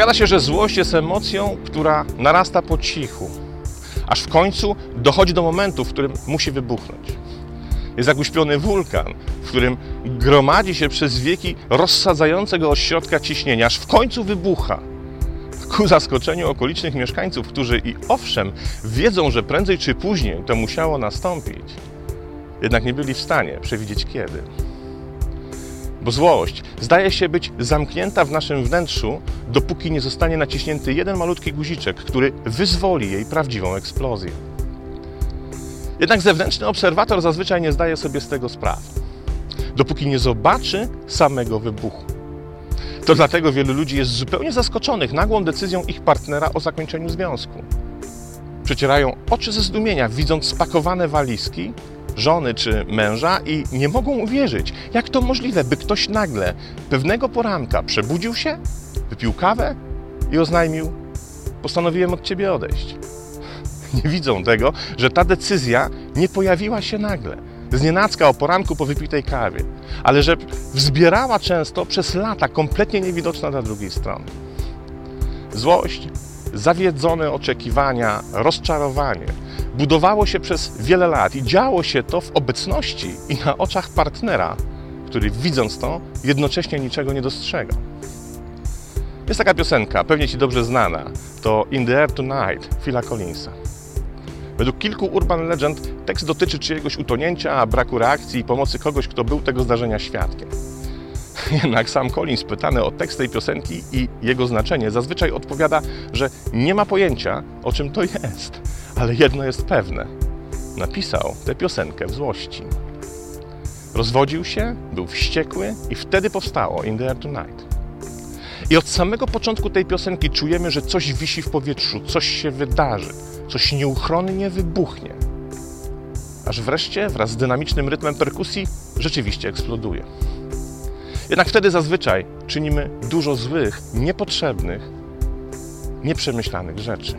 Powiada się, że złość jest emocją, która narasta po cichu, aż w końcu dochodzi do momentu, w którym musi wybuchnąć. Jest jak uśpiony wulkan, w którym gromadzi się przez wieki rozsadzające go od środka ciśnienia, aż w końcu wybucha. Ku zaskoczeniu okolicznych mieszkańców, którzy i owszem wiedzą, że prędzej czy później to musiało nastąpić, jednak nie byli w stanie przewidzieć kiedy. Bo złość zdaje się być zamknięta w naszym wnętrzu, dopóki nie zostanie naciśnięty jeden malutki guziczek, który wyzwoli jej prawdziwą eksplozję. Jednak zewnętrzny obserwator zazwyczaj nie zdaje sobie z tego sprawy, dopóki nie zobaczy samego wybuchu. To dlatego wielu ludzi jest zupełnie zaskoczonych nagłą decyzją ich partnera o zakończeniu związku. Przecierają oczy ze zdumienia, widząc spakowane walizki żony czy męża i nie mogą uwierzyć, jak to możliwe, by ktoś nagle pewnego poranka przebudził się, wypił kawę i oznajmił: Postanowiłem od ciebie odejść. Nie widzą tego, że ta decyzja nie pojawiła się nagle, z nienacka o poranku po wypitej kawie, ale że wzbierała często przez lata kompletnie niewidoczna dla drugiej strony. Złość, zawiedzone oczekiwania, rozczarowanie budowało się przez wiele lat i działo się to w obecności i na oczach partnera, który widząc to, jednocześnie niczego nie dostrzega. Jest taka piosenka, pewnie Ci dobrze znana, to In the Air Tonight Phila Collinsa. Według kilku urban legend tekst dotyczy czyjegoś utonięcia, braku reakcji i pomocy kogoś, kto był tego zdarzenia świadkiem. Jednak sam Collins, pytany o tekst tej piosenki i jego znaczenie, zazwyczaj odpowiada, że nie ma pojęcia, o czym to jest, ale jedno jest pewne. Napisał tę piosenkę w złości. Rozwodził się, był wściekły i wtedy powstało In the Air Tonight. I od samego początku tej piosenki czujemy, że coś wisi w powietrzu, coś się wydarzy, coś nieuchronnie wybuchnie. Aż wreszcie wraz z dynamicznym rytmem perkusji rzeczywiście eksploduje. Jednak wtedy zazwyczaj czynimy dużo złych, niepotrzebnych, nieprzemyślanych rzeczy.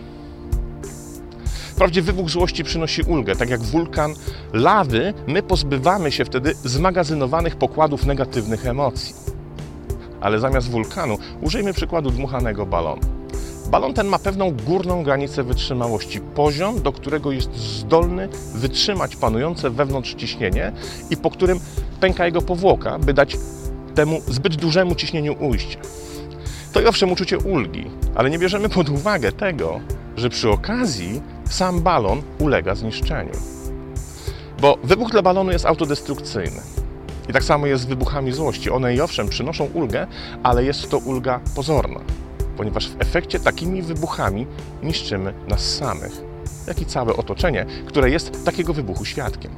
Wprawdzie wybuch złości przynosi ulgę, tak jak wulkan lawy, my pozbywamy się wtedy zmagazynowanych pokładów negatywnych emocji. Ale zamiast wulkanu użyjmy przykładu dmuchanego balonu. Balon ten ma pewną górną granicę wytrzymałości, poziom, do którego jest zdolny wytrzymać panujące wewnątrz ciśnienie i po którym pęka jego powłoka, by dać temu zbyt dużemu ciśnieniu ujście. To i owszem uczucie ulgi, ale nie bierzemy pod uwagę tego, że przy okazji sam balon ulega zniszczeniu. Bo wybuch dla balonu jest autodestrukcyjny. I tak samo jest z wybuchami złości. One i owszem przynoszą ulgę, ale jest to ulga pozorna, ponieważ w efekcie takimi wybuchami niszczymy nas samych, jak i całe otoczenie, które jest takiego wybuchu świadkiem.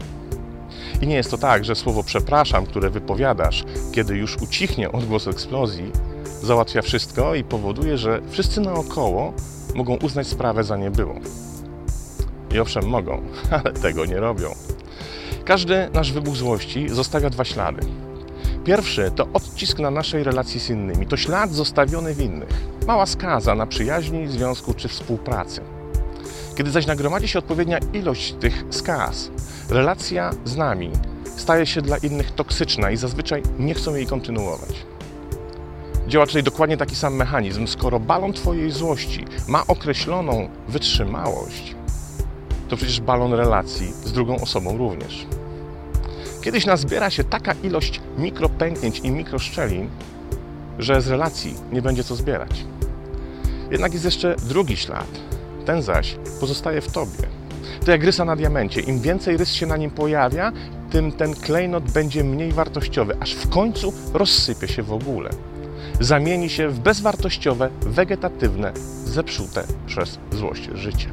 I nie jest to tak, że słowo przepraszam, które wypowiadasz, kiedy już ucichnie odgłos eksplozji, załatwia wszystko i powoduje, że wszyscy naokoło mogą uznać sprawę za niebyłą. I owszem, mogą, ale tego nie robią. Każdy nasz wybuch złości zostawia dwa ślady. Pierwszy to odcisk na naszej relacji z innymi, to ślad zostawiony w innych. Mała skaza na przyjaźni, związku czy współpracy. Kiedy zaś nagromadzi się odpowiednia ilość tych skaz, relacja z nami staje się dla innych toksyczna i zazwyczaj nie chcą jej kontynuować. Działa tutaj dokładnie taki sam mechanizm. Skoro balon Twojej złości ma określoną wytrzymałość, to przecież balon relacji z drugą osobą również. Kiedyś nazbiera się taka ilość mikropęknięć i mikroszczelin, że z relacji nie będzie co zbierać. Jednak jest jeszcze drugi ślad. Ten zaś pozostaje w tobie. To jak rysa na diamencie. Im więcej rys się na nim pojawia, tym ten klejnot będzie mniej wartościowy, aż w końcu rozsypie się w ogóle. Zamieni się w bezwartościowe, wegetatywne, zepsute przez złość życie.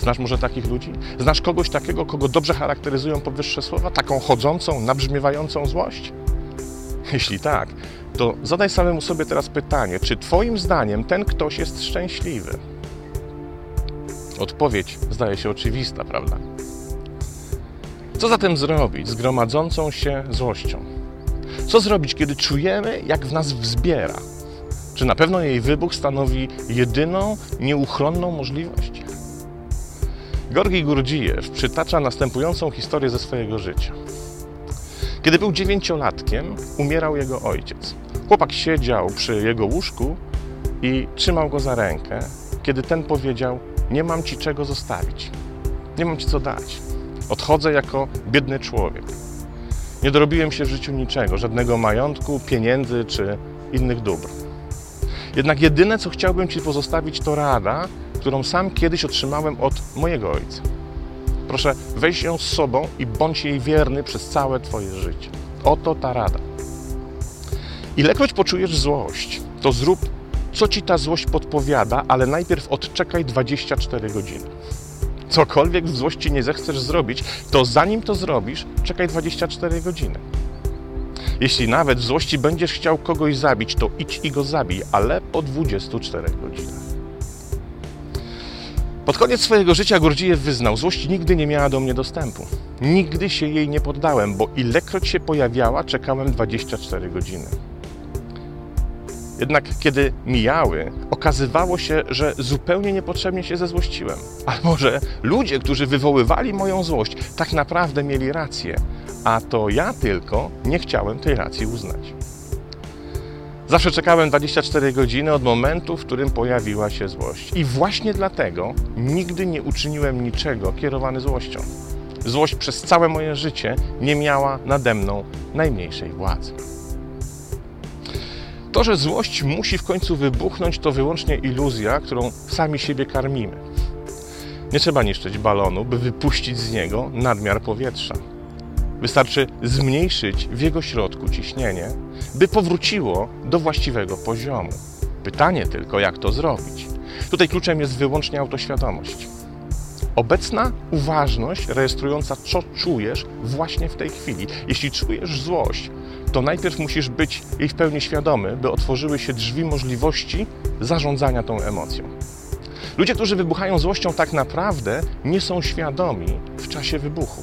Znasz może takich ludzi? Znasz kogoś takiego, kogo dobrze charakteryzują powyższe słowa? Taką chodzącą, nabrzmiewającą złość? Jeśli tak, to zadaj samemu sobie teraz pytanie, czy Twoim zdaniem ten ktoś jest szczęśliwy? Odpowiedź zdaje się oczywista, prawda? Co zatem zrobić z gromadzącą się złością? Co zrobić, kiedy czujemy, jak w nas wzbiera? Czy na pewno jej wybuch stanowi jedyną, nieuchronną możliwość? Gorgi Gurdzijew przytacza następującą historię ze swojego życia. Kiedy był dziewięciolatkiem, umierał jego ojciec. Chłopak siedział przy jego łóżku i trzymał go za rękę, kiedy ten powiedział: Nie mam ci czego zostawić, nie mam ci co dać. Odchodzę jako biedny człowiek. Nie dorobiłem się w życiu niczego, żadnego majątku, pieniędzy czy innych dóbr. Jednak jedyne, co chciałbym Ci pozostawić, to rada, którą sam kiedyś otrzymałem od mojego ojca. Proszę, weź ją z sobą i bądź jej wierny przez całe Twoje życie. Oto ta rada. Ilekroć poczujesz złość, to zrób, co Ci ta złość podpowiada, ale najpierw odczekaj 24 godziny. Cokolwiek w złości nie zechcesz zrobić, to zanim to zrobisz, czekaj 24 godziny. Jeśli nawet w złości będziesz chciał kogoś zabić, to idź i go zabij, ale po 24 godzinach. Pod koniec swojego życia Gurdzijew wyznał, złość nigdy nie miała do mnie dostępu. Nigdy się jej nie poddałem, bo ilekroć się pojawiała, czekałem 24 godziny. Jednak kiedy mijały, okazywało się, że zupełnie niepotrzebnie się zezłościłem. Albo że ludzie, którzy wywoływali moją złość, tak naprawdę mieli rację, a to ja tylko nie chciałem tej racji uznać. Zawsze czekałem 24 godziny od momentu, w którym pojawiła się złość. I właśnie dlatego nigdy nie uczyniłem niczego kierowany złością. Złość przez całe moje życie nie miała nade mną najmniejszej władzy. To, że złość musi w końcu wybuchnąć, to wyłącznie iluzja, którą sami siebie karmimy. Nie trzeba niszczyć balonu, by wypuścić z niego nadmiar powietrza. Wystarczy zmniejszyć w jego środku ciśnienie, by powróciło do właściwego poziomu. Pytanie tylko, jak to zrobić. Tutaj kluczem jest wyłącznie autoświadomość. Obecna uważność rejestrująca, co czujesz właśnie w tej chwili. Jeśli czujesz złość, to najpierw musisz być jej w pełni świadomy, by otworzyły się drzwi możliwości zarządzania tą emocją. Ludzie, którzy wybuchają złością, tak naprawdę nie są świadomi w czasie wybuchu.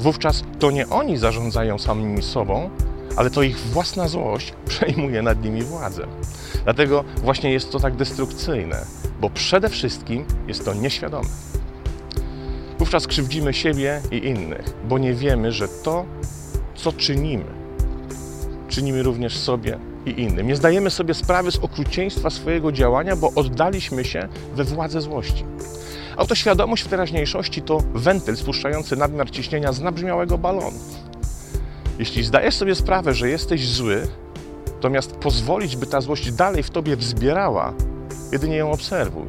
Wówczas to nie oni zarządzają samymi sobą, ale to ich własna złość przejmuje nad nimi władzę. Dlatego właśnie jest to tak destrukcyjne, bo przede wszystkim jest to nieświadome. Wówczas krzywdzimy siebie i innych, bo nie wiemy, że to, co czynimy, czynimy również sobie i innym. Nie zdajemy sobie sprawy z okrucieństwa swojego działania, bo oddaliśmy się we władzę złości. Autoświadomość w teraźniejszości to wentyl spuszczający nadmiar ciśnienia z nabrzmiałego balonu. Jeśli zdajesz sobie sprawę, że jesteś zły, zamiast pozwolić, by ta złość dalej w tobie wzbierała, jedynie ją obserwuj.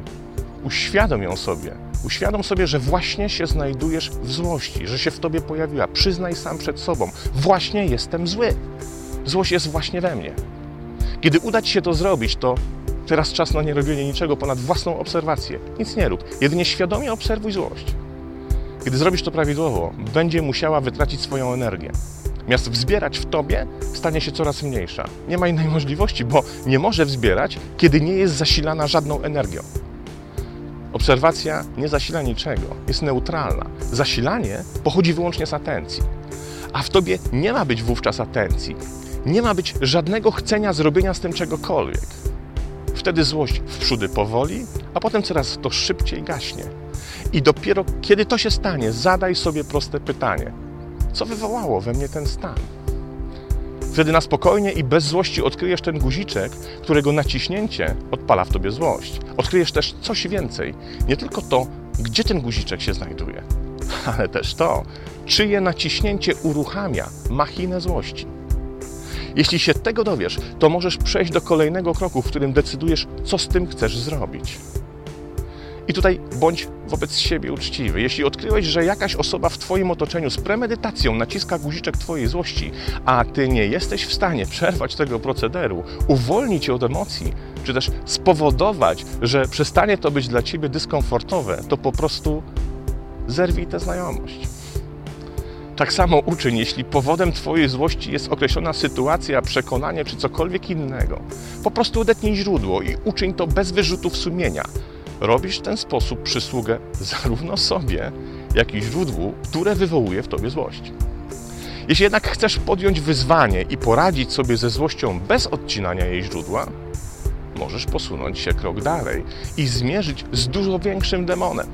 Uświadom ją sobie. Uświadom sobie, że właśnie się znajdujesz w złości, że się w tobie pojawiła. Przyznaj sam przed sobą: właśnie jestem zły. Złość jest właśnie we mnie. Kiedy uda ci się to zrobić, to teraz czas na nie robienie niczego ponad własną obserwację. Nic nie rób. Jedynie świadomie obserwuj złość. Kiedy zrobisz to prawidłowo, będzie musiała wytracić swoją energię. Miast wzbierać w tobie, stanie się coraz mniejsza. Nie ma innej możliwości, bo nie może wzbierać, kiedy nie jest zasilana żadną energią. Obserwacja nie zasila niczego, jest neutralna. Zasilanie pochodzi wyłącznie z atencji. A w tobie nie ma być wówczas atencji. Nie ma być żadnego chcenia zrobienia z tym czegokolwiek. Wtedy złość w przódy powoli, a potem coraz to szybciej gaśnie. I dopiero kiedy to się stanie, zadaj sobie proste pytanie: co wywołało we mnie ten stan? Wtedy na spokojnie i bez złości odkryjesz ten guziczek, którego naciśnięcie odpala w tobie złość. Odkryjesz też coś więcej. Nie tylko to, gdzie ten guziczek się znajduje, ale też to, czyje naciśnięcie uruchamia machinę złości. Jeśli się tego dowiesz, to możesz przejść do kolejnego kroku, w którym decydujesz, co z tym chcesz zrobić. I tutaj bądź wobec siebie uczciwy. Jeśli odkryłeś, że jakaś osoba w Twoim otoczeniu z premedytacją naciska guziczek Twojej złości, a Ty nie jesteś w stanie przerwać tego procederu, uwolnić cię od emocji, czy też spowodować, że przestanie to być dla Ciebie dyskomfortowe, to po prostu zerwij tę znajomość. Tak samo uczyń, jeśli powodem Twojej złości jest określona sytuacja, przekonanie czy cokolwiek innego. Po prostu odetnij źródło i uczyń to bez wyrzutów sumienia. Robisz w ten sposób przysługę zarówno sobie, jak i źródłu, które wywołuje w Tobie złość. Jeśli jednak chcesz podjąć wyzwanie i poradzić sobie ze złością bez odcinania jej źródła, możesz posunąć się krok dalej i zmierzyć z dużo większym demonem.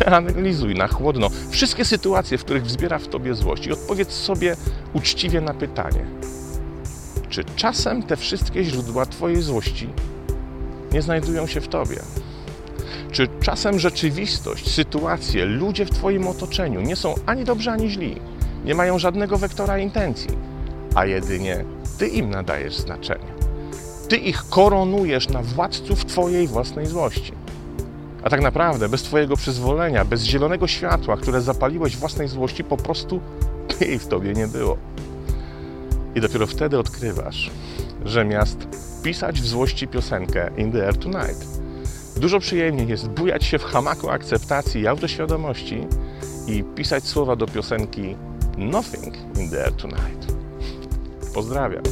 Przeanalizuj na chłodno wszystkie sytuacje, w których wzbiera w tobie złość i odpowiedz sobie uczciwie na pytanie: czy czasem te wszystkie źródła twojej złości nie znajdują się w Tobie? Czy czasem rzeczywistość, sytuacje, ludzie w Twoim otoczeniu nie są ani dobrzy, ani źli? Nie mają żadnego wektora intencji, a jedynie Ty im nadajesz znaczenie. Ty ich koronujesz na władców Twojej własnej złości. A tak naprawdę bez Twojego przyzwolenia, bez zielonego światła, które zapaliłeś własnej złości, po prostu jej w Tobie nie było. I dopiero wtedy odkrywasz, że miast pisać w złości piosenkę In the Air Tonight, dużo przyjemniej jest bujać się w hamaku akceptacji i autoświadomości i pisać słowa do piosenki Nothing in the Air Tonight. Pozdrawiam.